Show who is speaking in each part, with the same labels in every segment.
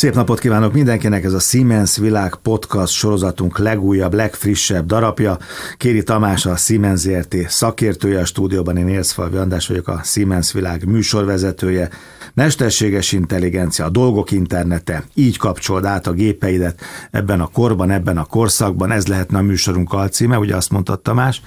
Speaker 1: Szép napot kívánok mindenkinek, ez a Siemens Világ podcast sorozatunk legújabb, legfrissebb darabja. Kéri Tamás a Siemens ZRT szakértője a stúdióban, én Érszfalvi András vagyok a Siemens Világ műsorvezetője. Mesterséges intelligencia, a dolgok internete, így kapcsold át a gépeidet ebben a korban, ebben a korszakban, ez lehetne a műsorunk alcíme, ugye azt mondta Tamás.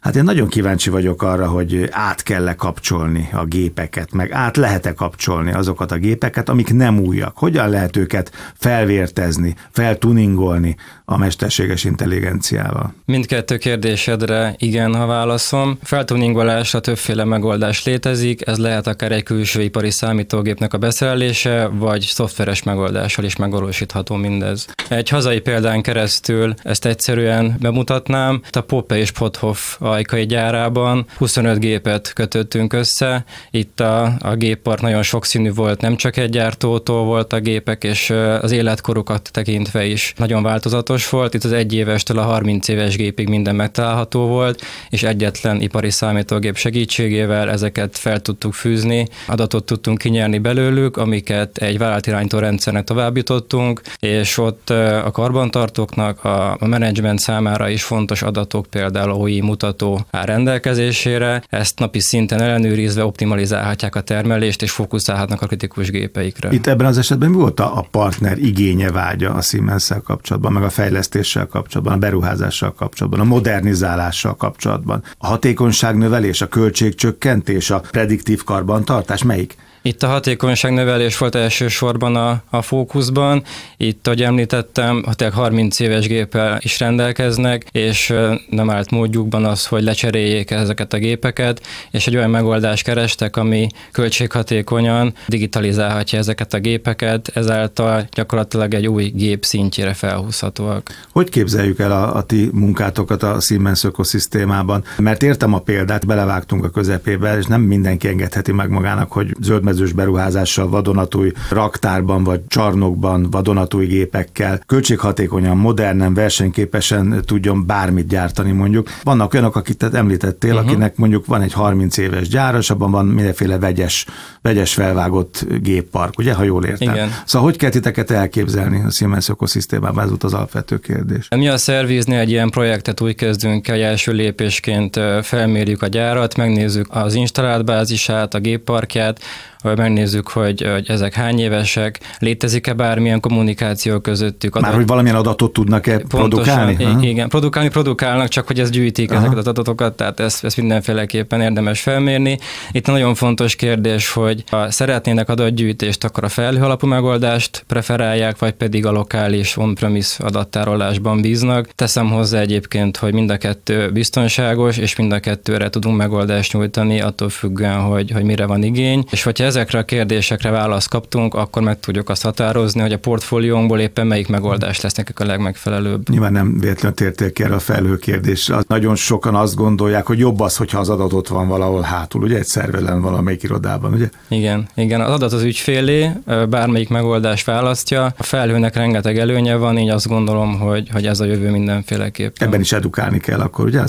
Speaker 1: Hát én nagyon kíváncsi vagyok arra, hogy át kell -e kapcsolni a gépeket, meg át lehet-e kapcsolni azokat a gépeket, amik nem újak. Hogyan lehet őket felvértezni, feltuningolni a mesterséges intelligenciával?
Speaker 2: Mindkettő kérdésedre igen, ha válaszom. Feltuningolásra többféle megoldás létezik, ez lehet akár egy külső ipari számítógépnek a beszerelése, vagy szoftveres megoldással is megvalósítható mindez. Egy hazai példán keresztül ezt egyszerűen bemutatnám. A Poppe és Pothoff ajkai gyárában 25 gépet kötöttünk össze. Itt a, a géppart nagyon sokszínű volt, nem csak egy gyártótól volt a gépek, és az életkorukat tekintve is nagyon változatos volt. Itt az egy évestől a 30 éves gépig minden megtalálható volt, és egyetlen ipari számítógép segítségével ezeket fel tudtuk fűzni, adatot tudtunk kinyerni belőlük, amiket egy vállalatirányító rendszernek továbbítottunk, és ott a karbantartóknak, a menedzsment számára is fontos adatok, például a OI mutató áll rendelkezésére, ezt napi szinten ellenőrizve optimalizálhatják a termelést, és fókuszálhatnak a kritikus gépeikre.
Speaker 1: Itt ebben az esetben mi volt a partner igénye, vágya a siemens kapcsolatban, meg a fejlesztéssel kapcsolatban, a beruházással kapcsolatban, a modernizálással kapcsolatban? A hatékonyság növelés, a költségcsökkentés, a prediktív karbantartás, melyik?
Speaker 2: Itt a hatékonyság növelés volt elsősorban a, a fókuszban. Itt, ahogy említettem, a 30 éves géppel is rendelkeznek, és nem állt módjukban az, hogy lecseréljék ezeket a gépeket, és egy olyan megoldást kerestek, ami költséghatékonyan digitalizálhatja ezeket a gépeket, ezáltal gyakorlatilag egy új gép szintjére felhúzhatóak.
Speaker 1: Hogy képzeljük el a, a ti munkátokat a Siemens ökoszisztémában? Mert értem a példát, belevágtunk a közepébe, és nem mindenki engedheti meg magának, hogy zöld zöldmezős beruházással, vadonatúj raktárban vagy csarnokban, vadonatúj gépekkel, költséghatékonyan, modernen, versenyképesen tudjon bármit gyártani mondjuk. Vannak olyanok, akit említettél, uh-huh. akinek mondjuk van egy 30 éves gyár, és abban van mindenféle vegyes, vegyes felvágott géppark, ugye, ha jól értem. Igen. Szóval hogy kell titeket elképzelni a Siemens ökoszisztémában? Ez volt az alapvető kérdés.
Speaker 2: Mi a szerviznél egy ilyen projektet úgy kezdünk el, első lépésként felmérjük a gyárat, megnézzük az installált bázisát, a gépparkját, megnézzük, hogy, hogy ezek hány évesek, létezik-e bármilyen kommunikáció közöttük.
Speaker 1: Adat... Már hogy valamilyen adatot tudnak-e produkálni?
Speaker 2: Pontosan, igen, produkálni produkálnak, csak hogy ez gyűjtik Aha. ezeket az adatokat, tehát ezt, ezt mindenféleképpen érdemes felmérni. Itt nagyon fontos kérdés, hogy ha szeretnének adatgyűjtést, akkor a felhő alapú megoldást preferálják, vagy pedig a lokális on-premise adattárolásban bíznak. Teszem hozzá egyébként, hogy mind a kettő biztonságos, és mind a kettőre tudunk megoldást nyújtani, attól függően, hogy, hogy mire van igény. És hogyha ezekre a kérdésekre választ kaptunk, akkor meg tudjuk azt határozni, hogy a portfóliónkból éppen melyik megoldás lesz nekik a legmegfelelőbb.
Speaker 1: Nyilván nem véletlenül tértél ki erre a felhő kérdésre. Nagyon sokan azt gondolják, hogy jobb az, hogyha az adat ott van valahol hátul, ugye egy szervelen valamelyik irodában, ugye?
Speaker 2: Igen, igen. Az adat az ügyfélé, bármelyik megoldást választja. A felhőnek rengeteg előnye van, így azt gondolom, hogy, hogy ez a jövő mindenféleképpen.
Speaker 1: Ebben is edukálni kell akkor, ugye? A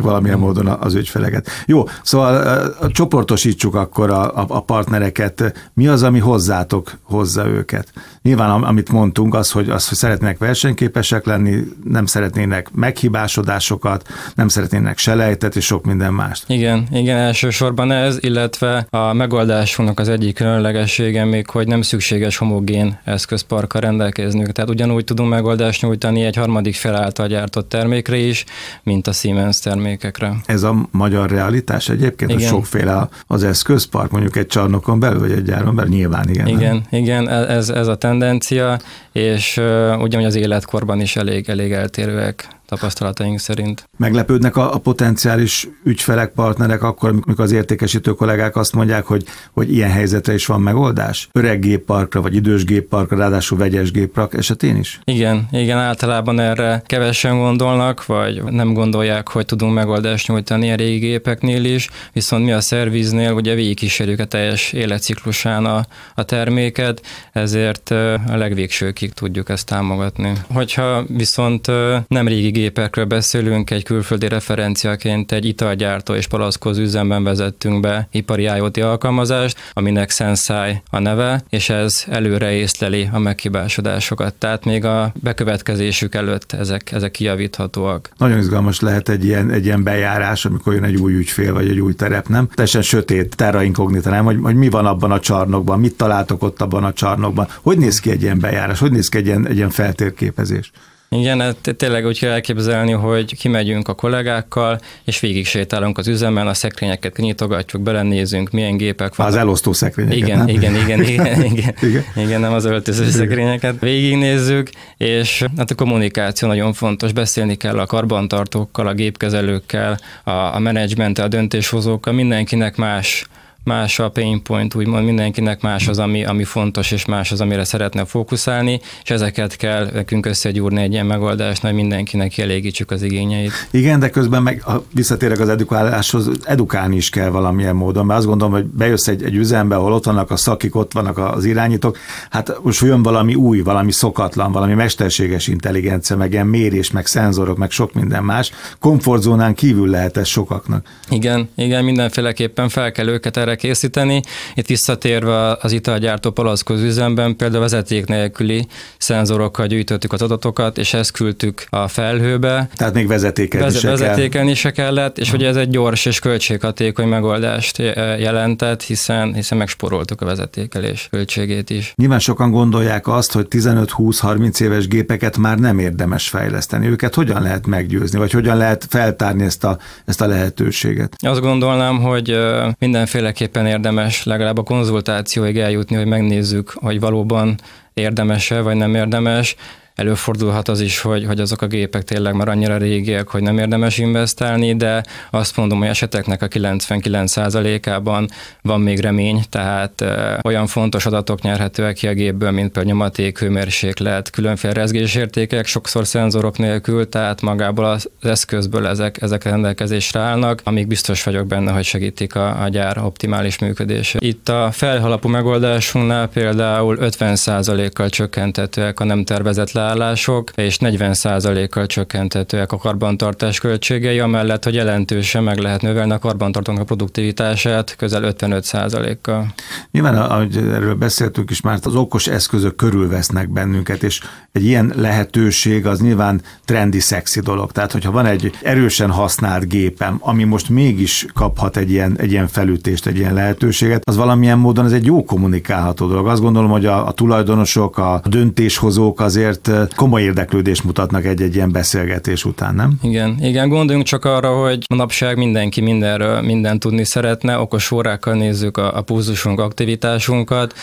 Speaker 1: valamilyen igen. módon az ügyfeleket. Jó, szóval csoportosítsuk akkor a, a, a partner partnereket, mi az, ami hozzátok hozza őket? Nyilván, amit mondtunk, az, hogy, az, hogy szeretnének versenyképesek lenni, nem szeretnének meghibásodásokat, nem szeretnének selejtet és sok minden mást.
Speaker 2: Igen, igen, elsősorban ez, illetve a megoldásunknak az egyik különlegessége még, hogy nem szükséges homogén eszközparkkal rendelkeznünk. Tehát ugyanúgy tudunk megoldást nyújtani egy harmadik fel által gyártott termékre is, mint a Siemens termékekre.
Speaker 1: Ez a magyar realitás egyébként, igen. hogy sokféle az eszközpark, mondjuk egy csarnokon belül, vagy egy gyáron belül? Nyilván igen.
Speaker 2: Igen, nem? igen ez, ez a tendencia, és ugyanúgy az életkorban is elég, elég eltérőek tapasztalataink szerint.
Speaker 1: Meglepődnek a, a potenciális ügyfelek, partnerek akkor, amikor az értékesítő kollégák azt mondják, hogy, hogy ilyen helyzetre is van megoldás? Öreg gépparkra, vagy idős gépparkra, ráadásul vegyes géppark esetén is?
Speaker 2: Igen, igen, általában erre kevesen gondolnak, vagy nem gondolják, hogy tudunk megoldást nyújtani a régi gépeknél is, viszont mi a szerviznél ugye végigkísérjük a teljes életciklusán a, a terméket, ezért a legvégsőkig tudjuk ezt támogatni. Hogyha viszont nem régi gépekről beszélünk, egy külföldi referenciaként egy italgyártó és palaszkoz üzemben vezettünk be ipari IoT alkalmazást, aminek Sensei a neve, és ez előre észleli a meghibásodásokat. Tehát még a bekövetkezésük előtt ezek, ezek kijavíthatóak.
Speaker 1: Nagyon izgalmas lehet egy ilyen, egy ilyen bejárás, amikor jön egy új ügyfél vagy egy új terep, nem? Teljesen sötét, terra incognita, nem? Hogy, hogy mi van abban a csarnokban, mit találtok ott abban a csarnokban, hogy néz ki egy ilyen bejárás, hogy néz ki egy ilyen, egy ilyen feltérképezés?
Speaker 2: Igen, hát tényleg úgy kell elképzelni, hogy kimegyünk a kollégákkal, és végig sétálunk az üzemen, a szekrényeket nyitogatjuk, belenézünk, milyen gépek
Speaker 1: vannak. Az elosztó szekrényeket,
Speaker 2: igen,
Speaker 1: nem?
Speaker 2: Igen, igen, igen, igen, igen. igen, nem az öltöző szekrényeket. Végignézzük, és hát a kommunikáció nagyon fontos, beszélni kell a karbantartókkal, a gépkezelőkkel, a, a menedzsmenttel, a döntéshozókkal, mindenkinek más más a pain point, úgymond mindenkinek más az, ami, ami fontos, és más az, amire szeretne fókuszálni, és ezeket kell nekünk összegyúrni egy ilyen megoldásnál, hogy mindenkinek kielégítsük az igényeit.
Speaker 1: Igen, de közben meg ha visszatérek az edukáláshoz, edukálni is kell valamilyen módon, mert azt gondolom, hogy bejössz egy, egy üzembe, ahol ott vannak a szakik, ott vannak az irányítók, hát most jön valami új, valami szokatlan, valami mesterséges intelligencia, meg ilyen mérés, meg szenzorok, meg sok minden más. Komfortzónán kívül lehet ez sokaknak.
Speaker 2: Igen, igen, mindenféleképpen fel kell őket erre erre készíteni. Itt visszatérve az italgyártó palackoz üzemben például vezeték nélküli szenzorokkal gyűjtöttük az adatokat, és ezt küldtük a felhőbe.
Speaker 1: Tehát még vezetéken Veze- is
Speaker 2: Vezetéken is se kellett, és ugye ez egy gyors és költséghatékony megoldást jelentett, hiszen, hiszen megsporoltuk a vezetékelés költségét is.
Speaker 1: Nyilván sokan gondolják azt, hogy 15-20-30 éves gépeket már nem érdemes fejleszteni. Őket hogyan lehet meggyőzni, vagy hogyan lehet feltárni ezt a, ezt a lehetőséget?
Speaker 2: Azt gondolnám, hogy mindenféle mindenképpen érdemes legalább a konzultációig eljutni, hogy megnézzük, hogy valóban érdemes-e, vagy nem érdemes. Előfordulhat az is, hogy, hogy azok a gépek tényleg már annyira régiek, hogy nem érdemes investálni, de azt mondom, hogy eseteknek a 99%-ában van még remény, tehát olyan fontos adatok nyerhetőek ki a gépből, mint például nyomaték, hőmérséklet, különféle rezgésértékek, sokszor szenzorok nélkül, tehát magából az eszközből ezek, ezek rendelkezésre állnak, amíg biztos vagyok benne, hogy segítik a, a gyár optimális működését. Itt a felhalapú megoldásunknál például 50%-kal csökkentetőek a nem tervezett leállások, és 40%-kal csökkentetőek a karbantartás költségei, amellett, hogy jelentősen meg lehet növelni a karbantartónak a produktivitását közel 55%-kal.
Speaker 1: Nyilván, ahogy erről beszéltünk is már, az okos eszközök körülvesznek bennünket, és egy ilyen lehetőség az nyilván trendi, szexi dolog. Tehát, hogyha van egy erősen használt gépem, ami most mégis kaphat egy ilyen, egy ilyen felütést, egy ilyen lehetőséget, az valamilyen módon ez egy jó kommunikálható dolog. Azt gondolom, hogy a, a tulajdonosok, a döntéshozók azért komoly érdeklődést mutatnak egy-egy ilyen beszélgetés után, nem?
Speaker 2: Igen, igen, gondoljunk csak arra, hogy manapság mindenki mindenről mindent tudni szeretne, okos órákkal nézzük a, a pulzusunk, aktivitásunkat,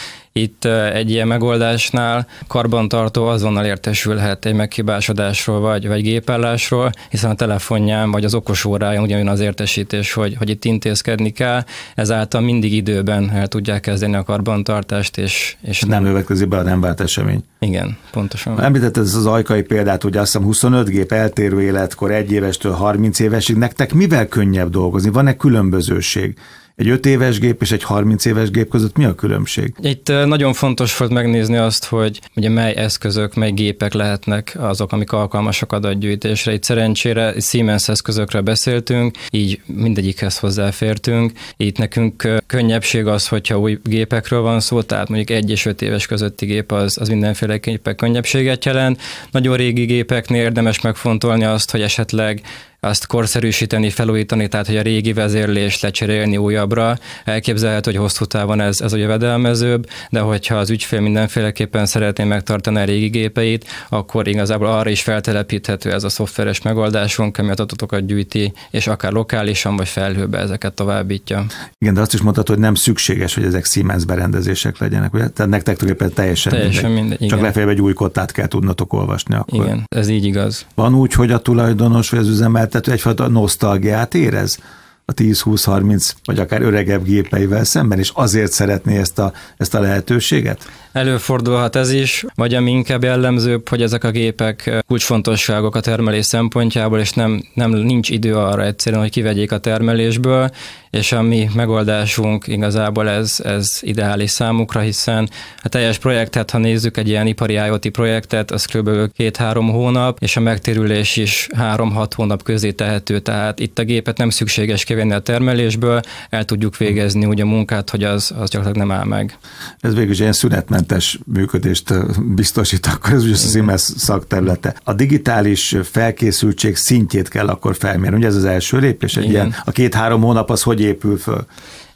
Speaker 2: itt egy ilyen megoldásnál karbantartó azonnal értesülhet egy meghibásodásról vagy, vagy gépellásról, hiszen a telefonján vagy az okos óráján ugyanúgy az értesítés, hogy, hogy itt intézkedni kell, ezáltal mindig időben el tudják kezdeni a karbantartást, és, és
Speaker 1: nem, nem következik be a nem vált esemény.
Speaker 2: Igen, pontosan.
Speaker 1: Említett ez az ajkai példát, hogy azt hiszem 25 gép eltérő életkor, egy évestől 30 évesig, nektek mivel könnyebb dolgozni? Van-e különbözőség? Egy 5 éves gép és egy 30 éves gép között mi a különbség?
Speaker 2: Itt nagyon fontos volt megnézni azt, hogy ugye mely eszközök, mely gépek lehetnek azok, amik alkalmasak adatgyűjtésre. Itt szerencsére Siemens eszközökre beszéltünk, így mindegyikhez hozzáfértünk. Itt nekünk könnyebbség az, hogyha új gépekről van szó, tehát mondjuk egy és öt éves közötti gép az, az mindenféleképpen könnyebbséget jelent. Nagyon régi gépeknél érdemes megfontolni azt, hogy esetleg azt korszerűsíteni, felújítani, tehát hogy a régi vezérlést lecserélni újabbra. Elképzelhető, hogy hosszú távon ez, ez a jövedelmezőbb, de hogyha az ügyfél mindenféleképpen szeretné megtartani a régi gépeit, akkor igazából arra is feltelepíthető ez a szoftveres megoldásunk, ami az adatokat gyűjti, és akár lokálisan vagy felhőbe ezeket továbbítja.
Speaker 1: Igen, de azt is mondtad, hogy nem szükséges, hogy ezek Siemens berendezések legyenek, ugye? Tehát nektek tulajdonképpen teljesen,
Speaker 2: teljesen mindegy. mindegy
Speaker 1: Csak legfeljebb egy új kottát kell tudnatok olvasni akkor.
Speaker 2: Igen, ez így igaz.
Speaker 1: Van úgy, hogy a tulajdonos vagy az üzemel üzemeltető egyfajta nosztalgiát érez a 10-20-30 vagy akár öregebb gépeivel szemben, és azért szeretné ezt a, ezt a lehetőséget?
Speaker 2: Előfordulhat ez is, vagy ami inkább jellemzőbb, hogy ezek a gépek kulcsfontosságok a termelés szempontjából, és nem, nem nincs idő arra egyszerűen, hogy kivegyék a termelésből, és a mi megoldásunk igazából ez, ez ideális számukra, hiszen a teljes projektet, ha nézzük egy ilyen ipari IoT projektet, az kb. két-három hónap, és a megtérülés is három-hat hónap közé tehető, tehát itt a gépet nem szükséges kivenni a termelésből, el tudjuk végezni úgy a munkát, hogy az, az gyakorlatilag nem áll meg.
Speaker 1: Ez végül is ilyen szünetmentes működést biztosít, akkor ez ugye a Siemens szakterülete. A digitális felkészültség szintjét kell akkor felmérni. Ugye ez az első lépés? Egy ilyen, a két-három hónap az hogy die Höfe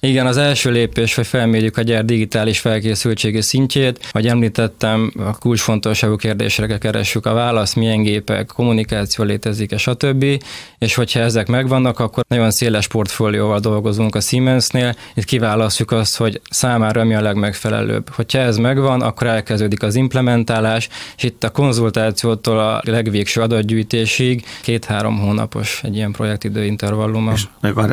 Speaker 2: Igen, az első lépés, hogy felmérjük a gyár digitális felkészültségi szintjét. Ahogy említettem, a kulcsfontosságú kérdésre keressük a választ, milyen gépek, kommunikáció létezik, többi. És hogyha ezek megvannak, akkor nagyon széles portfólióval dolgozunk a Siemensnél. Itt kiválasztjuk azt, hogy számára mi a legmegfelelőbb. Hogyha ez megvan, akkor elkezdődik az implementálás, és itt a konzultációtól a legvégső adatgyűjtésig két-három hónapos egy ilyen projektidő intervalluma. És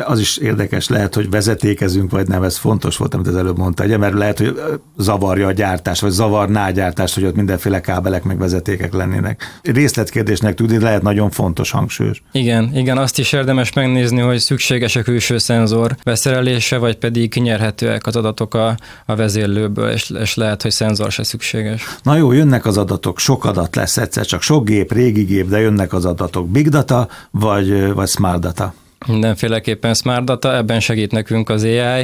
Speaker 1: az is érdekes lehet, hogy vezetékezünk beszélünk, vagy nem, ez fontos volt, amit az előbb mondta, ugye, mert lehet, hogy zavarja a gyártás, vagy zavarná a gyártást, hogy ott mindenféle kábelek meg vezetékek lennének. Részletkérdésnek tudni, lehet nagyon fontos hangsúlyos.
Speaker 2: Igen, igen, azt is érdemes megnézni, hogy szükséges a külső szenzor beszerelése, vagy pedig kinyerhetőek az adatok a, a vezérlőből, és, és lehet, hogy szenzor se szükséges.
Speaker 1: Na jó, jönnek az adatok, sok adat lesz egyszer, csak sok gép, régi gép, de jönnek az adatok. Big data, vagy, vagy smart data?
Speaker 2: Mindenféleképpen Smart Data, ebben segít nekünk az AI,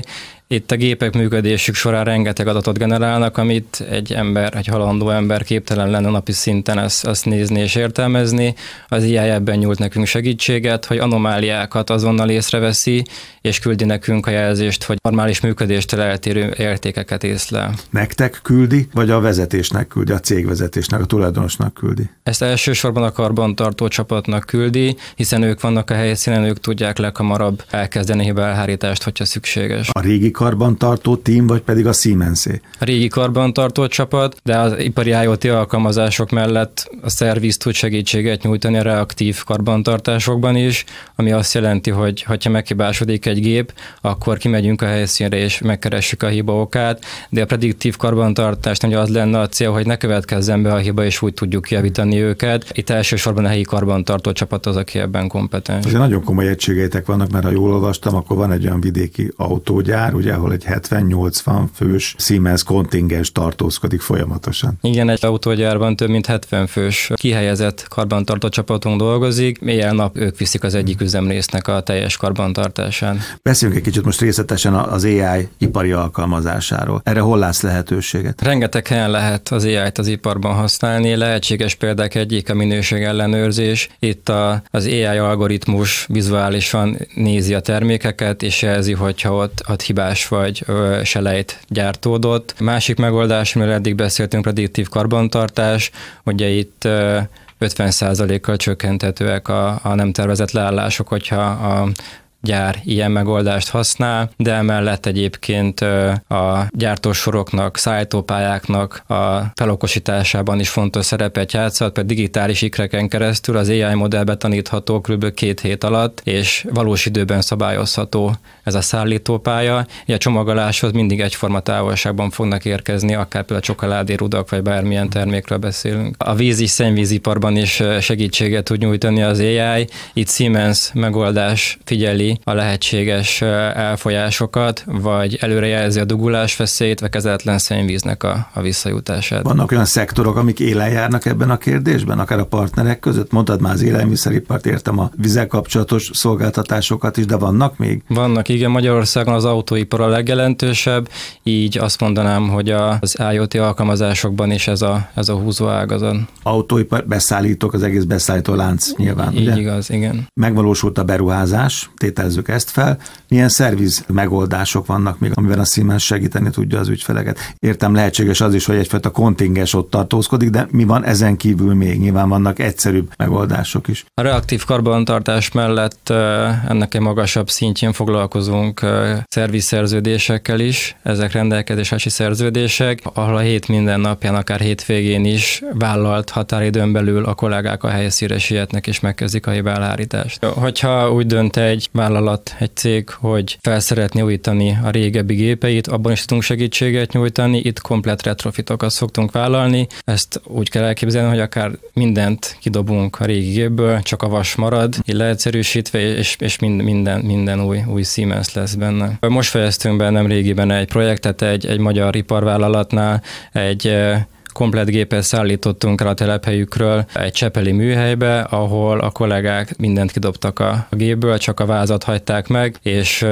Speaker 2: itt a gépek működésük során rengeteg adatot generálnak, amit egy ember, egy halandó ember képtelen lenne napi szinten ezt, ezt nézni és értelmezni. Az IA ebben nyújt nekünk segítséget, hogy anomáliákat azonnal észreveszi, és küldi nekünk a jelzést, hogy normális működéstől eltérő értékeket észlel.
Speaker 1: Nektek küldi, vagy a vezetésnek küldi, a cégvezetésnek, a tulajdonosnak küldi?
Speaker 2: Ezt elsősorban a karbantartó csapatnak küldi, hiszen ők vannak a helyszínen, ők tudják leghamarabb elkezdeni hibelhárítást, hogyha szükséges.
Speaker 1: A régi karbantartó tím, vagy pedig a Siemensé?
Speaker 2: A régi karbantartó csapat, de az ipari IoT alkalmazások mellett a szerviz tud segítséget nyújtani a reaktív karbantartásokban is, ami azt jelenti, hogy ha meghibásodik egy gép, akkor kimegyünk a helyszínre és megkeressük a hiba okát, de a prediktív karbantartás nem az lenne a cél, hogy ne következzen be a hiba, és úgy tudjuk javítani őket. Itt elsősorban a helyi karbantartó csapat az, aki ebben kompetens.
Speaker 1: Azért nagyon komoly egységeitek vannak, mert ha jól olvastam, akkor van egy olyan vidéki autógyár, ugye, ahol egy 70-80 fős Siemens kontingens tartózkodik folyamatosan.
Speaker 2: Igen, egy autógyárban több mint 70 fős kihelyezett karbantartó csapatunk dolgozik, éjjel-nap ők viszik az egyik üzemrésznek a teljes karbantartásán.
Speaker 1: Beszéljünk egy kicsit most részletesen az AI ipari alkalmazásáról. Erre hol látsz lehetőséget?
Speaker 2: Rengeteg helyen lehet az AI-t az iparban használni. Lehetséges példák egyik a minőség ellenőrzés. Itt a, az AI algoritmus vizuálisan nézi a termékeket, és jelzi, hogyha ott, ott hibás hibás vagy selejt gyártódott. Másik megoldás, amiről eddig beszéltünk, prediktív karbantartás, ugye itt ö, 50%-kal csökkentetőek a, a nem tervezett leállások, hogyha a gyár ilyen megoldást használ, de emellett egyébként a gyártósoroknak, szállítópályáknak a felokosításában is fontos szerepet játszott, pedig digitális ikreken keresztül az AI modellbe tanítható kb. két hét alatt, és valós időben szabályozható ez a szállítópálya. a csomagoláshoz mindig egyforma távolságban fognak érkezni, akár például csokoládé, rudak, vagy bármilyen termékről beszélünk. A víz és szennyvíziparban is segítséget tud nyújtani az AI. Itt Siemens megoldás figyeli a lehetséges elfolyásokat, vagy előrejelzi a dugulás veszélyt, vagy kezeletlen szennyvíznek a, a visszajutását.
Speaker 1: Vannak olyan szektorok, amik élen járnak ebben a kérdésben, akár a partnerek között? Mondtad már az élelmiszeripart, értem a vizel kapcsolatos szolgáltatásokat is, de vannak még?
Speaker 2: Vannak, igen. Magyarországon az autóipar a legjelentősebb, így azt mondanám, hogy az IoT alkalmazásokban is ez a, ez a húzó ágazat.
Speaker 1: Autóipar, beszállítók, az egész beszállító lánc nyilván.
Speaker 2: Így ugye? igaz, igen.
Speaker 1: Megvalósult a beruházás, tétel tételezzük ezt fel. Milyen szerviz megoldások vannak még, amivel a Siemens segíteni tudja az ügyfeleket? Értem, lehetséges az is, hogy egyfajta kontingens ott tartózkodik, de mi van ezen kívül még? Nyilván vannak egyszerűbb megoldások is.
Speaker 2: A reaktív karbantartás mellett ennek egy magasabb szintjén foglalkozunk szervizszerződésekkel is, ezek rendelkezési szerződések, ahol a hét minden napján, akár hétvégén is vállalt határidőn belül a kollégák a helyszíre sietnek és megkezdik a hibálhárítást. Hogyha úgy dönt egy vállalat, egy cég, hogy fel újítani a régebbi gépeit, abban is tudunk segítséget nyújtani, itt komplet retrofitokat szoktunk vállalni, ezt úgy kell elképzelni, hogy akár mindent kidobunk a régi gépből, csak a vas marad, így leegyszerűsítve, és, és minden, minden új, új Siemens lesz benne. Most fejeztünk be nem régiben egy projektet egy, egy magyar iparvállalatnál, egy komplet gépet szállítottunk el a telephelyükről egy csepeli műhelybe, ahol a kollégák mindent kidobtak a gépből, csak a vázat hagyták meg, és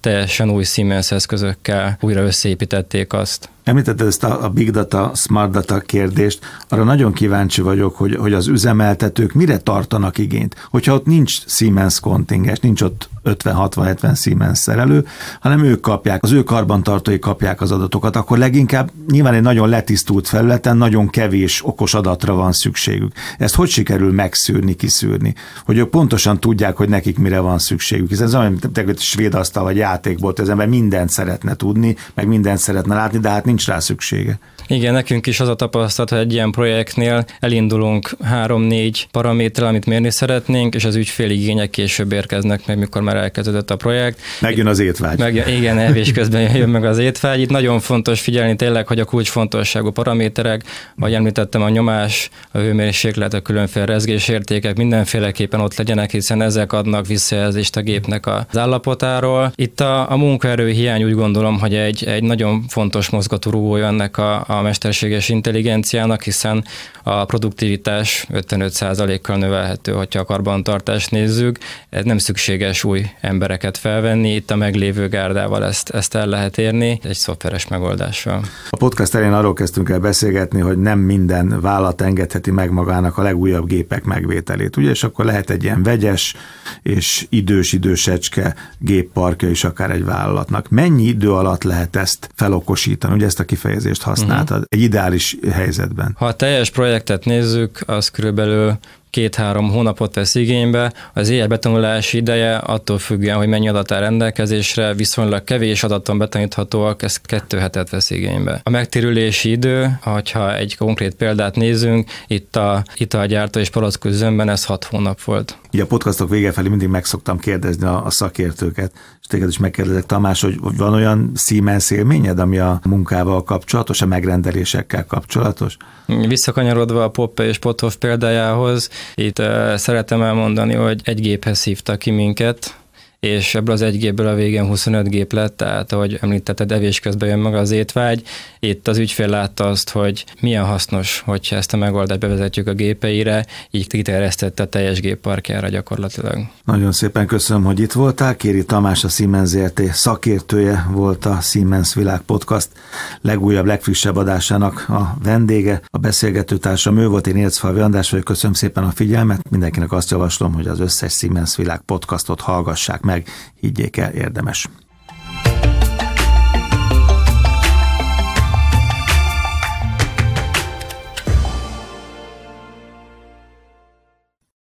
Speaker 2: teljesen új Siemens eszközökkel újra összeépítették azt.
Speaker 1: Említetted ezt a, a big data, smart data kérdést, arra nagyon kíváncsi vagyok, hogy, hogy az üzemeltetők mire tartanak igényt. Hogyha ott nincs Siemens kontingens, nincs ott 50-60-70 Siemens szerelő, hanem ők kapják, az ő karbantartói kapják az adatokat, akkor leginkább nyilván egy nagyon letisztult felületen nagyon kevés okos adatra van szükségük. Ezt hogy sikerül megszűrni, kiszűrni? Hogy ők pontosan tudják, hogy nekik mire van szükségük. Hiszen ez olyan, mint svéd asztal vagy játékból, az ember mindent szeretne tudni, meg mindent szeretne látni, de hát nincs rá szüksége.
Speaker 2: Igen, nekünk is az a tapasztalat, hogy egy ilyen projektnél elindulunk három-négy paraméter, amit mérni szeretnénk, és az ügyfél igények később érkeznek meg, mikor már elkezdődött a projekt.
Speaker 1: Megjön az étvágy.
Speaker 2: Meg, igen, elvés közben jön meg az étvágy. Itt nagyon fontos figyelni tényleg, hogy a kulcsfontosságú paraméterek, vagy említettem a nyomás, a hőmérséklet, a különféle rezgésértékek mindenféleképpen ott legyenek, hiszen ezek adnak visszajelzést a gépnek az állapotáról. Itt a, a munkaerő hiány úgy gondolom, hogy egy, egy nagyon fontos mozgatórugója ennek a, a mesterséges intelligenciának, hiszen a produktivitás 55%-kal növelhető, hogyha a karbantartást nézzük. Ez nem szükséges új embereket felvenni, itt a meglévő gárdával ezt, ezt el lehet érni egy szoftveres megoldással.
Speaker 1: A podcast elején arról kezdtünk el beszélgetni, hogy nem minden vállalat engedheti meg magának a legújabb gépek megvételét, ugye, és akkor lehet egy ilyen vegyes és idős idősecske gépparkja is akár egy vállalatnak. Mennyi idő alatt lehet ezt felokosítani? Ugye ezt a kifejezést használtad uh-huh. egy ideális helyzetben.
Speaker 2: Ha a teljes projektet nézzük, az körülbelül két-három hónapot vesz igénybe. Az éjjel betanulási ideje attól függően, hogy mennyi adat áll rendelkezésre, viszonylag kevés adaton betaníthatóak, ez kettő hetet vesz igénybe. A megtérülési idő, ha egy konkrét példát nézünk, itt a italgyártó és palacküzemben ez hat hónap volt.
Speaker 1: Ugye a podcastok vége felé mindig meg szoktam kérdezni a, a szakértőket, és téged is megkérdezek, Tamás, hogy van olyan Siemens élményed, ami a munkával kapcsolatos, a megrendelésekkel kapcsolatos?
Speaker 2: Visszakanyarodva a Poppe és Pothoff példájához, itt uh, szeretem elmondani, hogy egy géphez hívtak ki minket, és ebből az egy gépből a végén 25 gép lett, tehát ahogy említetted, evés közben jön meg az étvágy. Itt az ügyfél látta azt, hogy milyen hasznos, hogyha ezt a megoldást bevezetjük a gépeire, így kiterjesztette a teljes gépparkjára gyakorlatilag.
Speaker 1: Nagyon szépen köszönöm, hogy itt voltál. Kéri Tamás a Siemens ZRT szakértője volt a Siemens Világ Podcast legújabb, legfrissebb adásának a vendége. A beszélgető társam ő volt, én Ércfalvi András vagyok, köszönöm szépen a figyelmet. Mindenkinek azt javaslom, hogy az összes Siemens Világ podcastot hallgassák meg meg, higgyék el, érdemes.